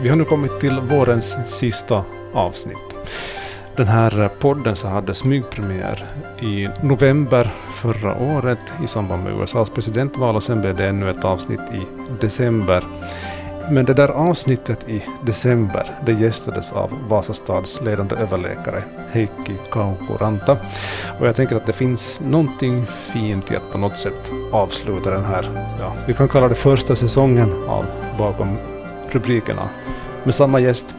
Vi har nu kommit till vårens sista avsnitt. Den här podden så hade smygpremiär i november förra året i samband med USAs presidentval och sen blev det ännu ett avsnitt i december. Men det där avsnittet i december det gästades av Vasastads ledande överläkare Heikki Kaukuranta. Och jag tänker att det finns någonting fint i att på något sätt avsluta den här, ja, vi kan kalla det första säsongen av Bakom rubrikerna med samma gäst.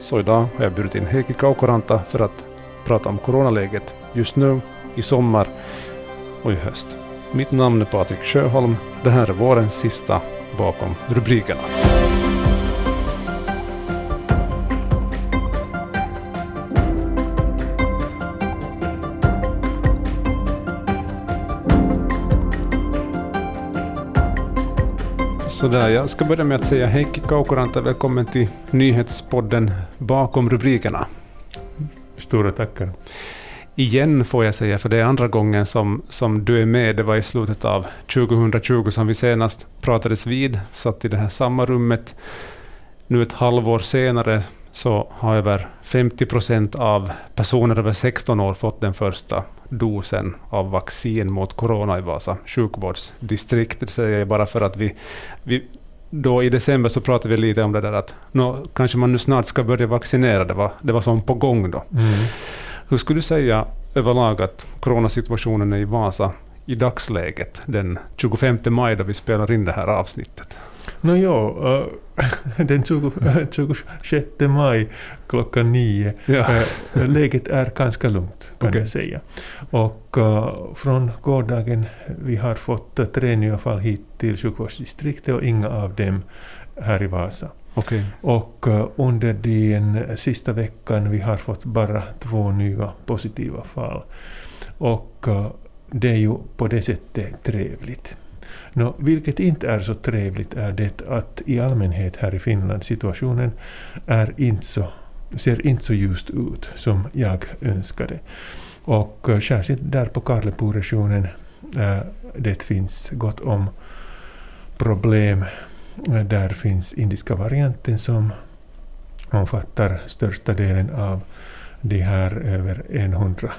Så idag har jag bjudit in Heikki Kaukoranta för att prata om coronaläget just nu, i sommar och i höst. Mitt namn är Patrik Sjöholm. Det här är vårens sista bakom rubrikerna. Sådär, jag ska börja med att säga Heikki Kaukoranta, välkommen till nyhetspodden Bakom rubrikerna. Stora tackar. Igen får jag säga, för det är andra gången som, som du är med. Det var i slutet av 2020 som vi senast pratades vid, satt i det här samma rummet. Nu ett halvår senare så har över 50 procent av personer över 16 år fått den första dosen av vaccin mot corona i Vasa sjukvårdsdistrikt. Det säger jag bara för att vi, vi då i december så pratade vi lite om det där att nå, kanske man nu snart ska börja vaccinera. Det var, det var som på gång då. Mm. Hur skulle du säga överlag att coronasituationen är i Vasa i dagsläget den 25 maj då vi spelar in det här avsnittet? No, ja, uh, den 20, 26 maj klockan nio. Ja. Uh, läget är ganska lugnt kan okay. jag säga. Och uh, från gårdagen vi har fått tre nya fall hit till sjukvårdsdistriktet och inga av dem här i Vasa. Okay. Och under den sista veckan vi har fått bara två nya positiva fall. Och det är ju på det sättet trevligt. Nå, vilket inte är så trevligt är det att i allmänhet här i Finland situationen är inte så, ser inte så ljust ut som jag önskade. Och eh, särskilt där på Karlepo-regionen eh, det finns gott om problem. Eh, där finns indiska varianten som omfattar största delen av de här över 100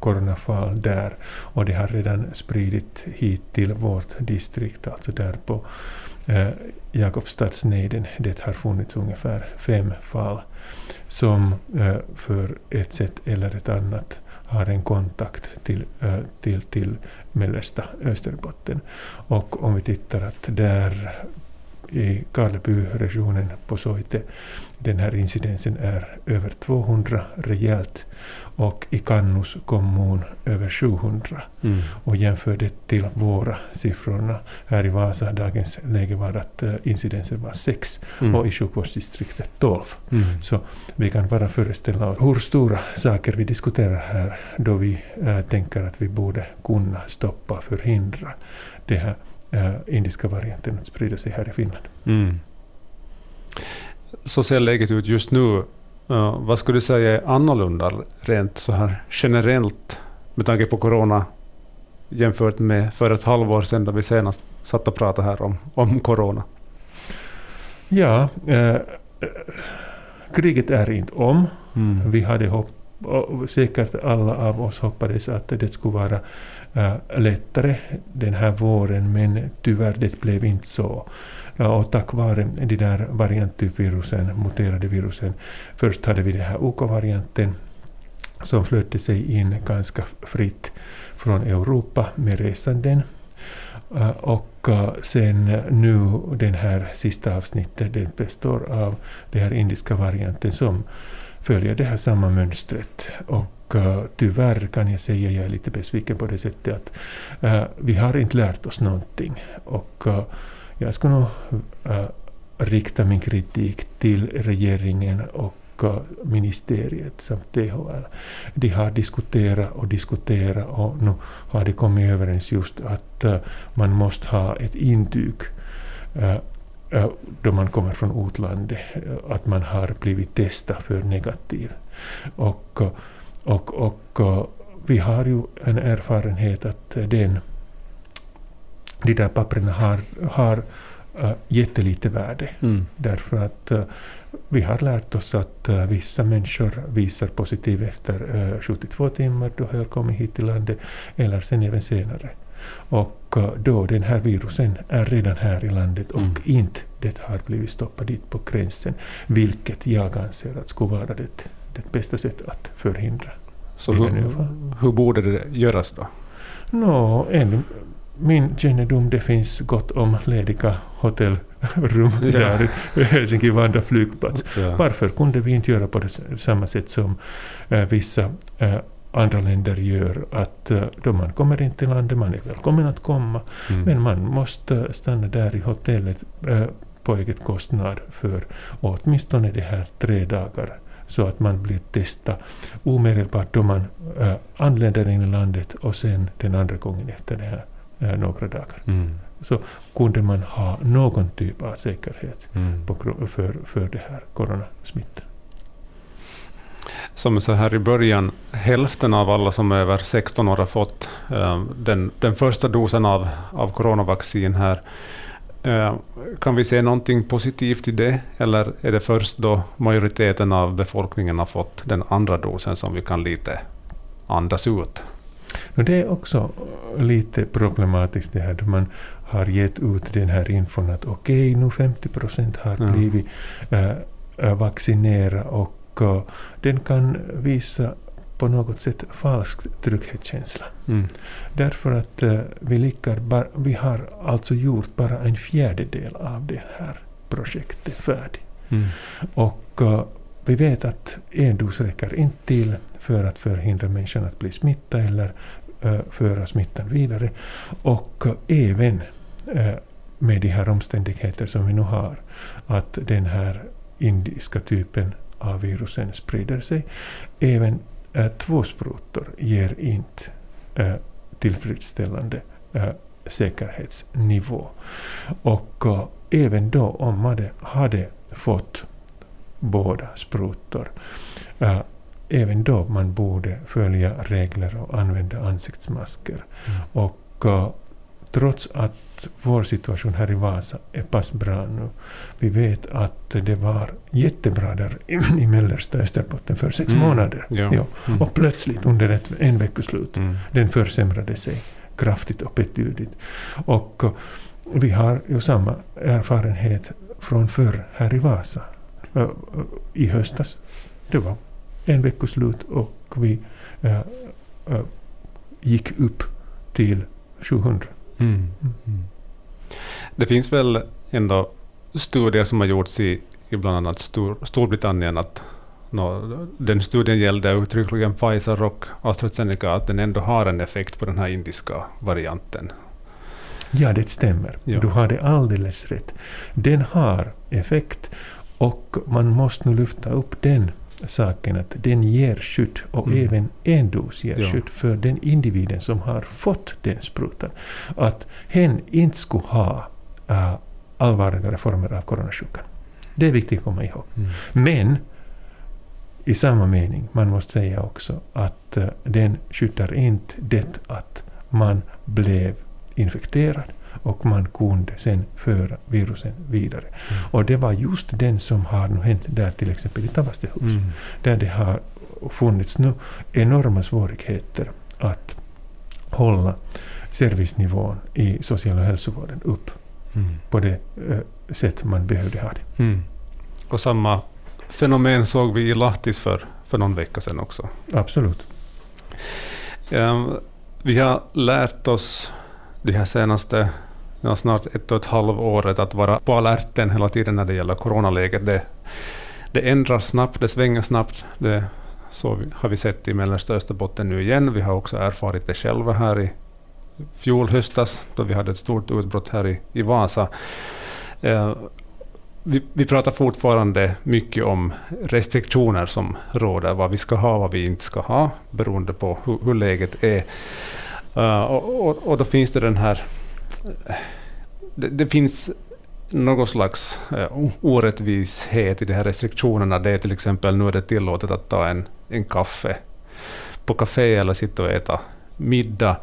coronafall där och de har redan spridit hit till vårt distrikt, alltså där på eh, Jakobstadsnejden. Det har funnits ungefär fem fall som eh, för ett sätt eller ett annat har en kontakt till, eh, till, till mellersta Österbotten. Och om vi tittar att där i Karleby-regionen på Soite. Den här incidensen är över 200 rejält och i Kannus kommun över 700. Mm. Och jämför det till våra siffrorna här i Vasa, dagens läge var att uh, incidensen var 6 mm. och i sjukvårdsdistriktet 12. Mm. Så vi kan bara föreställa oss hur stora saker vi diskuterar här då vi uh, tänker att vi borde kunna stoppa, förhindra det här äh, indiska varianten att sprida sig här i Finland. Mm. Så ser läget ut just nu. Uh, vad skulle du säga är annorlunda rent så här generellt med tanke på corona jämfört med för ett halvår sedan då vi senast satt och pratade här om, om corona? Ja, äh, kriget är inte om. Mm. Vi hade hopp, säkert alla av oss hoppades att det skulle vara Eh, lättare den här våren, men tyvärr det blev inte så. Och tack vare de där varianttypvirusen, muterade virusen, först hade vi den här OK-varianten som flödde sig in ganska fritt från Europa med resanden. Eh, och eh, sen nu den här sista avsnittet, det består av den här indiska varianten som följer det här samma mönstret. Och uh, tyvärr kan jag säga, jag är lite besviken på det sättet att uh, vi har inte lärt oss någonting. Och uh, jag skulle nog rikta min kritik till regeringen och ministeriet samt THL. De har diskuterat och diskuterat och nu har de kommit överens just att man måste ha ett intyg då man kommer från utlandet, att man har blivit testad för negativ. Och, och, och vi har ju en erfarenhet att den, de där papperna har, har uh, jättelite värde. Mm. Därför att uh, vi har lärt oss att uh, vissa människor visar positiv efter uh, 72 timmar då har kommit hit till landet, eller sen även senare. Och uh, då den här virusen är redan här i landet och Mm. inte det har blivit stoppat dit på gränsen, vilket jag anser att skulle vara det, det bästa sättet att förhindra. Så hur, hur borde det göras då? Nå, en, min kännedom, det finns gott om lediga hotellrum Ja. där i Helsinki Vanda flygplats. Ja. Varför kunde vi inte göra på det samma sätt som eh, vissa eh, andra länder gör, att eh, då man kommer in till landet, man är välkommen att komma, Mm. men man måste stanna där i hotellet eh, på eget kostnad för åtminstone de här tre dagar så att man blir testad omedelbart då man eh, anländer in i landet och sen den andra gången efter det här eh, några dagar. Mm. Så kunde man ha någon typ av säkerhet Mm. på, för, för det här coronasmittan. Som så här i början, hälften av alla som är över 16 år har fått eh, den, den första dosen av, av coronavaccin här. Eh, kan vi se någonting positivt i det, eller är det först då majoriteten av befolkningen har fått den andra dosen som vi kan lite andas ut? Och det är också lite problematiskt det här då man har gett ut den här infon att okej, nu 50 procent har blivit äh, äh, vaccinerade och äh, den kan visa på något sätt falsk trygghetskänsla. Mm. Därför att äh, vi, ligger bara, vi har alltså gjort bara en fjärdedel av det här projektet färdigt. Mm. Och äh, vi vet att en dos räcker inte till för att förhindra människan att bli smittad eller äh, föra smittan vidare. Och även med de här omständigheter som vi nu har, att den här indiska typen av virusen sprider sig, även äh, två sprutor ger inte äh, tillfredsställande äh, säkerhetsnivå. Och äh, även då om man hade- fått båda sprutor. Äh, även då man borde följa regler och använda ansiktsmasker. Mm. Och äh, trots att vår situation här i Vasa är pass bra nu. Vi vet att det var jättebra där i, mellersta Österbotten för sex Mm. månader. Ja. Ja. Mm. Och plötsligt under ett, en veckoslut Mm. den försämrade sig kraftigt och betydligt. Och eh, vi har ju samma erfarenhet från förr här i Vasa. Eh, eh, I höstas. Det var en veckoslut och vi eh, eh, gick upp till 700. Mm. Mm. Det finns väl ändå studier som har gjorts i, i bland annat Stor, Storbritannien att nå, den studien gällde uttryckligen Pfizer och AstraZeneca, att den ändå har en effekt på den här indiska varianten. Ja, det stämmer. Ja. Du har det alldeles rätt. Den har effekt och man måste nu lyfta upp den saken att den ger skydd och Mm. även en dos ger Ja. skydd för den individen som har fått den sprutan. Att hen inte skulle ha äh, allvarligare former av coronasjukan. Det är viktigt att komma ihåg. Mm. Men i samma mening, man måste säga också att eh, den skyddar inte det att man blev infekterad och man kunde sen föra virusen vidare. Mm. Och det var just den som har nu hänt där till exempel i Tavastehus. Mm. Där det har funnits nu enorma svårigheter att hålla servicenivån i social och hälsovården upp Mm. på det eh, sätt man behövde ha det. Mm. Och samma fenomen såg vi i Lahtis för, för någon vecka sedan också. Absolut. Ehm, vi har lärt oss de här senaste ja, snart ett och ett halvt året att vara på alerten hela tiden när det gäller coronaläget. Det, det ändras snabbt, det svänger snabbt. Det, så har vi sett i mellersta Österbotten nu igen. Vi har också erfarit det själva här i fjol höstas då vi hade ett stort utbrott här i, i Vasa. Eh, vi, vi pratar fortfarande mycket om restriktioner som råder, vad vi ska ha och vad vi inte ska ha, beroende på hur, hur läget är. Eh, och, och, och då finns det den här... Det, det finns någon slags uh, orättvishet i de här restriktionerna. Det är till exempel nu är det tillåtet att ta en, en kaffe på café eller sitta och äta middag.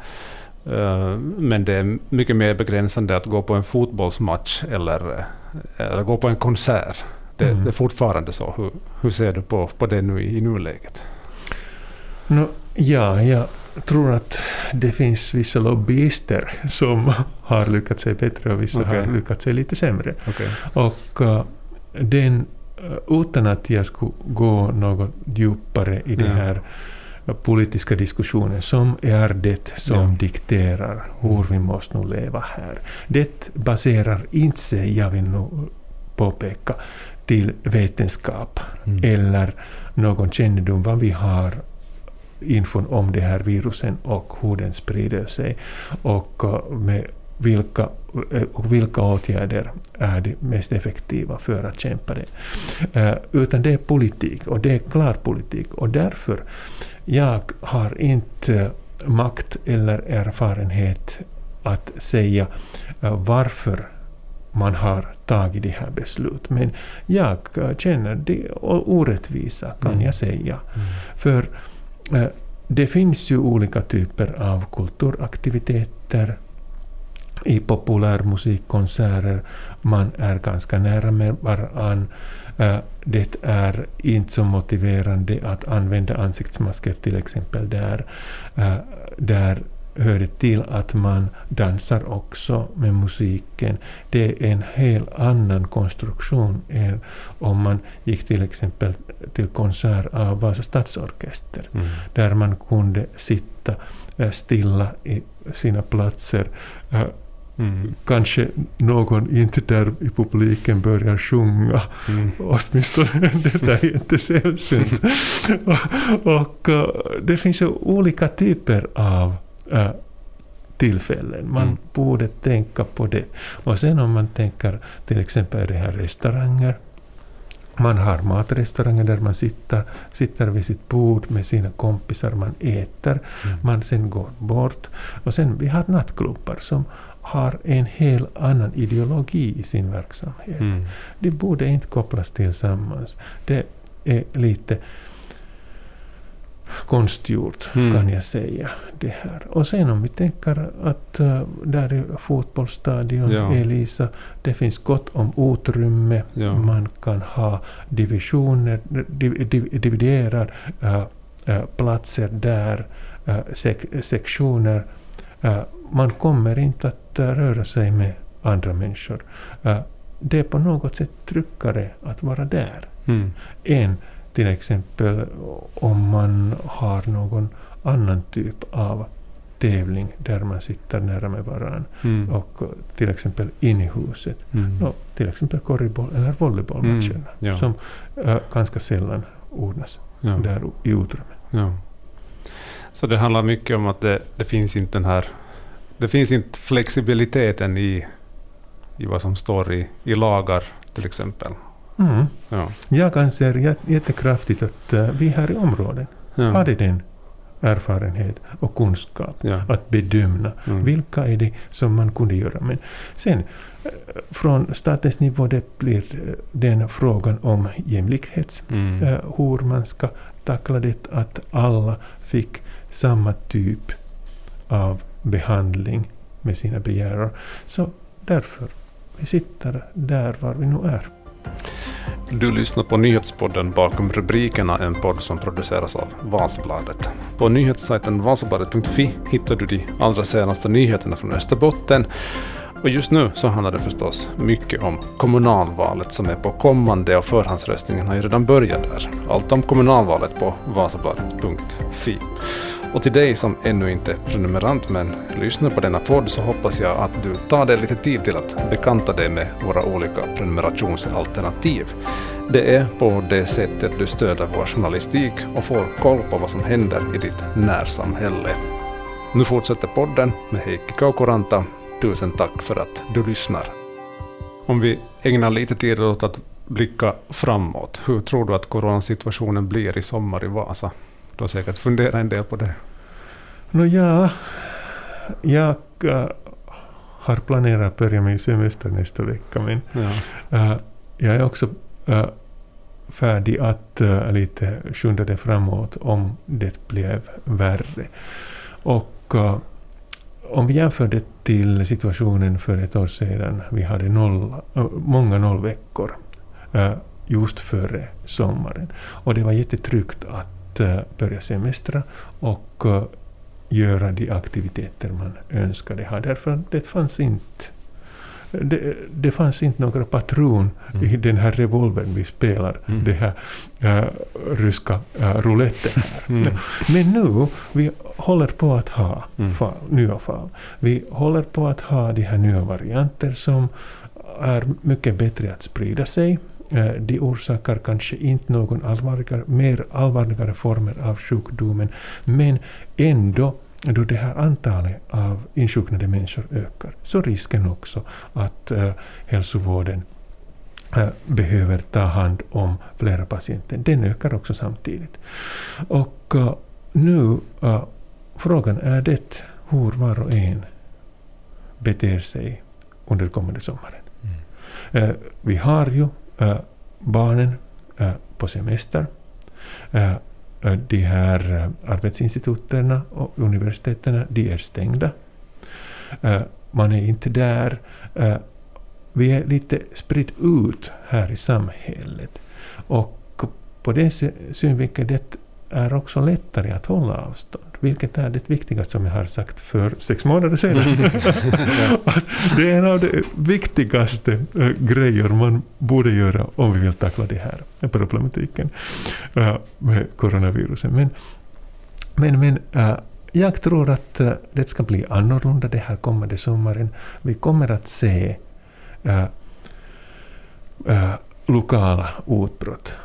Eh, men det är mycket mer begränsande att gå på en fotbollsmatch eller, eller gå på en konsert. Det, Mm. det är fortfarande så. Hur, hur ser du på, på det nu i, i nuläget? Nå, ja, jag tror att det finns vissa lobbyister som har lyckats sig bättre och vissa Okej. har lyckats sig lite sämre. Okay. Och uh, den, uh, utan att jag skulle gå något djupare i den Ja. här uh, politiska diskussionen som är det som Ja. dikterar hur vi måste nu leva här. Det baserar inte sig, jag vill nog påpeka, till vetenskap Mm. eller någon kännedom vad vi har infon om det här virusen och hur den sprider sig och uh, med vilka, eh, och vilka åtgärder är de mest effektiva för att kämpa det. Eh, utan det är politik och det är klar politik och därför jag har inte makt eller erfarenhet att säga eh, varför man har tagit det här beslutet. Men jag eh, känner det orättvisa kan Mm. jag säga. Mm. För eh, Eh, det finns ju olika typer av kulturaktiviteter i populärmusikkonserter. Man är ganska nära med varann. Eh, det är inte så motiverande att använda ansiktsmasker till exempel där. Eh, där hör det till att man dansar också med musiken. Det är en helt annan konstruktion än om man gick till exempel till konsert av Vasa stadsorkester Mm. där man kunde sitta eh, stilla i sina platser. Eh, Mm. Kanske någon inte där i publiken börjar sjunga. Mm. Åtminstone det är inte sällsynt. och och eh, det finns ju olika typer av tillfällen. Man Mm. borde tänka på det. Och sen om man tänker till exempel det här restauranger. Man har matrestauranger där man sitter, sitter vid sitt bord med sina kompisar, man äter, Mm. man sen går bort. Och sen vi har nattklubbar som har en helt annan ideologi i sin verksamhet. Mm. De borde inte kopplas tillsammans. Det är lite konstgjort Mm. kan jag säga. Det här. Och sen om vi tänker att uh, där är fotbollsstadion, Ja. Elisa, det finns gott om utrymme. Ja. Man kan ha divisioner, div, div, dividerar uh, uh, platser där, uh, sek, sektioner. Man kommer inte att röra sig med andra människor. Det är på något sätt tryggare att vara där Mm. än till exempel om man har någon annan typ av tävling där man sitter nära med varandra Mm. och till exempel in i huset. Mm. No, till exempel korriboll eller volleybollmatcherna Mm, ja. som uh, ganska sällan ordnas Ja. där i utrymme. Ja. Så det handlar mycket om att det, det finns inte den här... Det finns inte flexibiliteten i, i vad som står i, i lagar till exempel. Mm. Ja. Jag anser jät- jättekraftigt att uh, vi här i området Ja. har den erfarenhet och kunskap Ja. att bedöma Mm. vilka är det som man kunde göra. Men sen eh, från statens nivå det blir eh, den frågan om jämlikhet. Mm. eh, Hur man ska tackla det att alla fick samma typ av behandling med sina begärar. Så därför vi sitter där var vi nu är. Du lyssnar på nyhetspodden Bakom rubrikerna, en podd som produceras av Vasabladet. På nyhetssajten vasabladet.fi hittar du de allra senaste nyheterna från Österbotten. Och just nu så handlar det förstås mycket om kommunalvalet som är på kommande och förhandsröstningen har ju redan börjat där. Allt om kommunalvalet på vasabladet.fi. Och till dig som ännu inte är prenumerant men lyssnar på denna podd så hoppas jag att du tar dig lite tid till att bekanta dig med våra olika prenumerationsalternativ. Det är på det sättet du stöder vår journalistik och får koll på vad som händer i ditt närsamhälle. Nu fortsätter podden med Heikki Kaukoranta. Tusen tack för att du lyssnar. Om vi ägnar lite tid åt att blicka framåt, hur tror du att coronasituationen blir i sommar i Vasa? Du har säkert funderat en del på det. Nå ja, jag äh, har planerat att börja min semester nästa vecka men Ja. äh, jag är också äh, färdig att äh, lite skynda det framåt om det blev värre. Och äh, om vi jämför det till situationen för ett år sedan, vi hade noll, många nollveckor just före sommaren. Och det var jättetryggt att börja semestra och göra de aktiviteter man önskade ha. Därför det fanns inte det, det fanns inte några patron mm. i den här revolvern vi spelar, mm. den här äh, ryska äh, rouletten. Mm. Men nu, vi håller på att ha mm. fall, nya fall. Vi håller på att ha de här nya varianter som är mycket bättre att sprida sig. Äh, de orsakar kanske inte någon allvarligare, mer allvarligare former av sjukdomen, men ändå då det här antalet av insjuknade människor ökar, så risken också att äh, hälsovården äh, behöver ta hand om flera patienter, den ökar också samtidigt. Och äh, nu, äh, frågan är det hur var och en beter sig under kommande sommaren. Mm. Äh, vi har ju Eh, barnen eh, på semester. Eh, de här arbetsinstituten och universiteten, de är stängda. Man är inte där. Vi är lite spritt ut här i samhället. Och på den synvinkeln det är också lättare att hålla avstånd vilket är det viktigaste som jag har sagt för sex månader sedan. det är en av de viktigaste äh, grejer man borde göra om vi vill tackla det här problematiken äh, med coronaviruset. Men, men, men äh, jag tror att det ska bli annorlunda det här kommande sommaren. Vi kommer att se äh, äh, lokala utbrott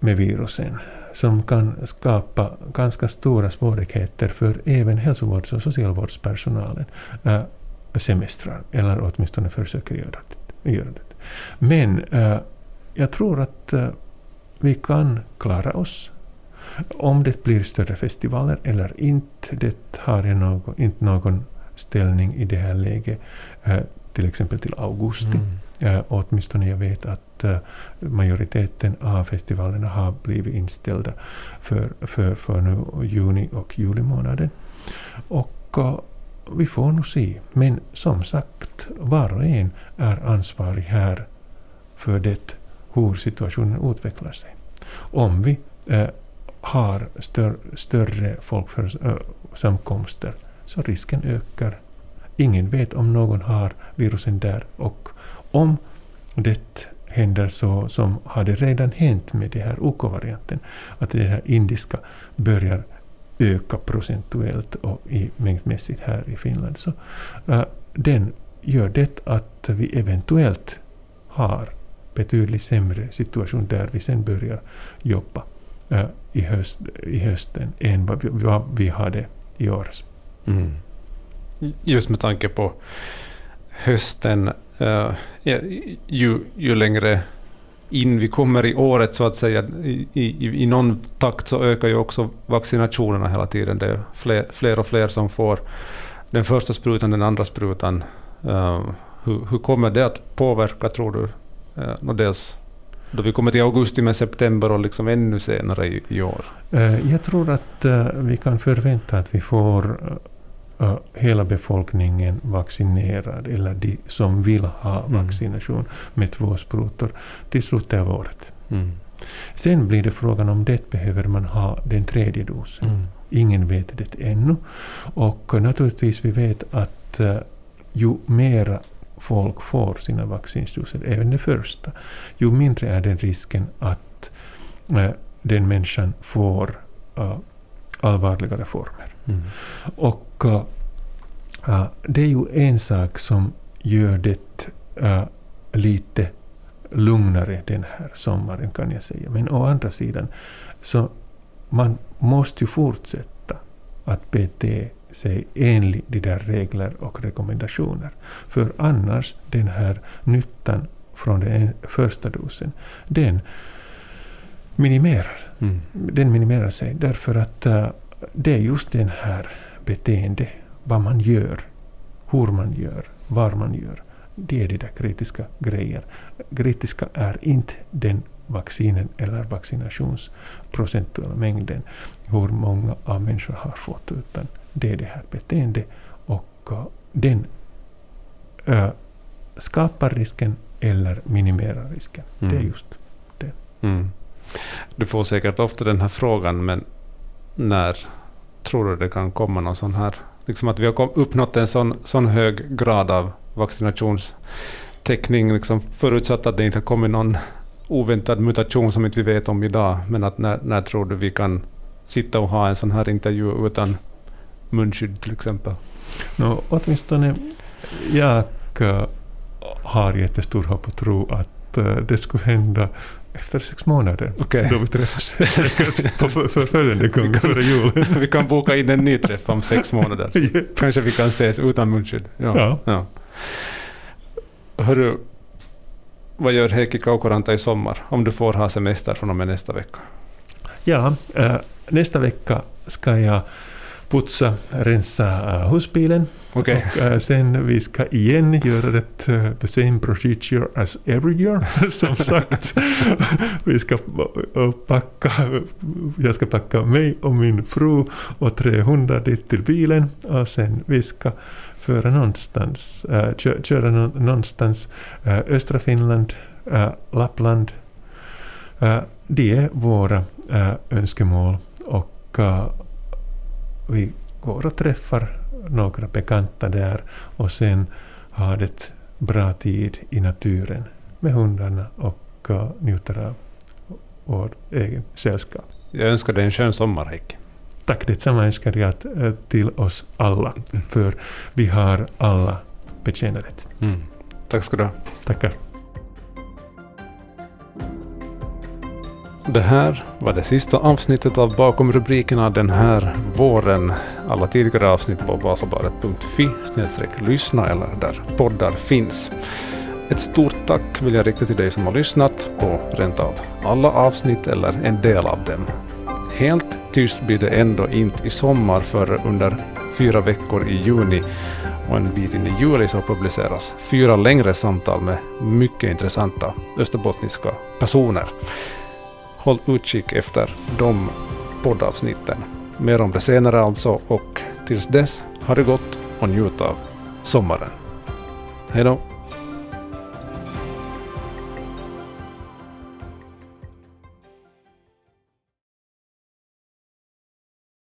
med virusen som kan skapa ganska stora svårigheter för även hälsovårds och socialvårdspersonalen äh, semestrar, eller åtminstone försöker göra det. Göra det. Men äh, jag tror att äh, vi kan klara oss. Om det blir större festivaler eller inte, det har jag någon, inte någon ställning i det här läget, äh, till exempel till augusti. Mm. Äh, åtminstone jag vet att eh, majoriteten av festivalerna har blivit inställda för, för, för nu juni och juli månaden. Och eh, vi får nog se. Men som sagt, var och en är ansvarig här för det, hur situationen utvecklar sig. Om vi eh, har stör, större folksamkomster så risken ökar. Ingen vet om någon har virusen där och om det händer så som hade redan hänt med den här OK-varianten, att den här indiska börjar öka procentuellt och i mängdmässigt här i Finland, så uh, den gör det att vi eventuellt har betydligt sämre situation där vi sen börjar jobba uh, i, höst, i hösten än vad vi, vad vi hade i år. Mm. Just med tanke på hösten uh, ju, ju längre in vi kommer i året så att säga, i, i, i någon takt så ökar ju också vaccinationerna hela tiden. Det är fler, fler och fler som får den första sprutan, den andra sprutan. Uh, hur, hur, kommer det att påverka, tror du? Uh, dels då vi kommer till augusti med september och liksom ännu senare i, i år? Uh, jag tror att vi kan förvänta att vi får uh, hela befolkningen vaccinerad, eller de som vill ha mm. vaccination med två sprutor, till slutet av året. Mm. Sen blir det frågan om det behöver man ha den tredje dosen. Mm. Ingen vet det ännu. Och naturligtvis vi vet att uh, ju mera folk får sina vaccindoser, även det första, ju mindre är den risken att uh, den människan får uh, allvarligare former. Mm. Och uh, det är ju en sak som gör det uh, lite lugnare den här sommaren kan jag säga. Men å andra sidan, så man måste ju fortsätta att bete sig enligt de där regler och rekommendationer. För annars, den här nyttan från den första dosen, den minimerar. Mm. Den minimerar sig därför att det är just den här beteende, vad man gör, hur man gör, var man gör. Det är de där kritiska grejer. Kritiska är inte den vaccinen eller vaccinationsprocentuella mängden, hur många av människor har fått, utan det är det här beteendet och uh, den uh, skapar risken eller minimerar risken. Det är Mm. just det. Mm. Du får säkert ofta den här frågan, men när tror du det kan komma någon sån här... Liksom att vi har uppnått en sån, sån hög grad av vaccinationstäckning, liksom förutsatt att det inte har kommit någon oväntad mutation som inte vi vet om idag. Men att när, när tror du vi kan sitta och ha en sån här intervju utan munskydd till exempel? No, åtminstone jag eh, har jättestor hopp och tro att eh, det skulle hända efter sex månader. Okej. Då vi träffas säkert på för, för följande gång före jul. vi kan boka in en ny träff om sex månader. Japp. Kanske vi kan ses utan munskydd. Ja. Ja. Hörru, vad gör Heikki Kaukoranta i sommar? Om du får ha semester från och med nästa vecka. Ja, eh, nästa vecka ska jag putsa, rensa uh, husbilen. Okej. Och eh, sen vi ska igen göra det eh, the same procedure as every year. Som sagt, vi ska packa, jag ska packa mig och min fru och tre hundar dit till bilen och sen vi ska föra någonstans, kö, köra nå- någonstans östra Finland, Lappland. Det är våra önskemål och vi går och träffar några bekanta där och sen har det bra tid i naturen med hundarna och uh, njuter av vår egen sällskap. Jag önskar dig en skön sommar, Heikki. Tack detsamma önskar jag eh, till oss alla, för vi har alla betjänat det. Mm. Tack ska du ha. Tackar. Det här var det sista avsnittet av Bakom rubrikerna den här våren. Alla tidigare avsnitt på vasabladet.fi lyssna eller där poddar finns. Ett stort tack vill jag rikta till dig som har lyssnat på rent av alla avsnitt eller en del av dem. Helt tyst blir det ändå inte i sommar för under fyra veckor i juni och en bit in i juli så publiceras fyra längre samtal med mycket intressanta österbottniska personer. Håll utkik efter de poddavsnitten. Mer om det senare alltså och tills dess, ha det gott och njut av sommaren. Hej då!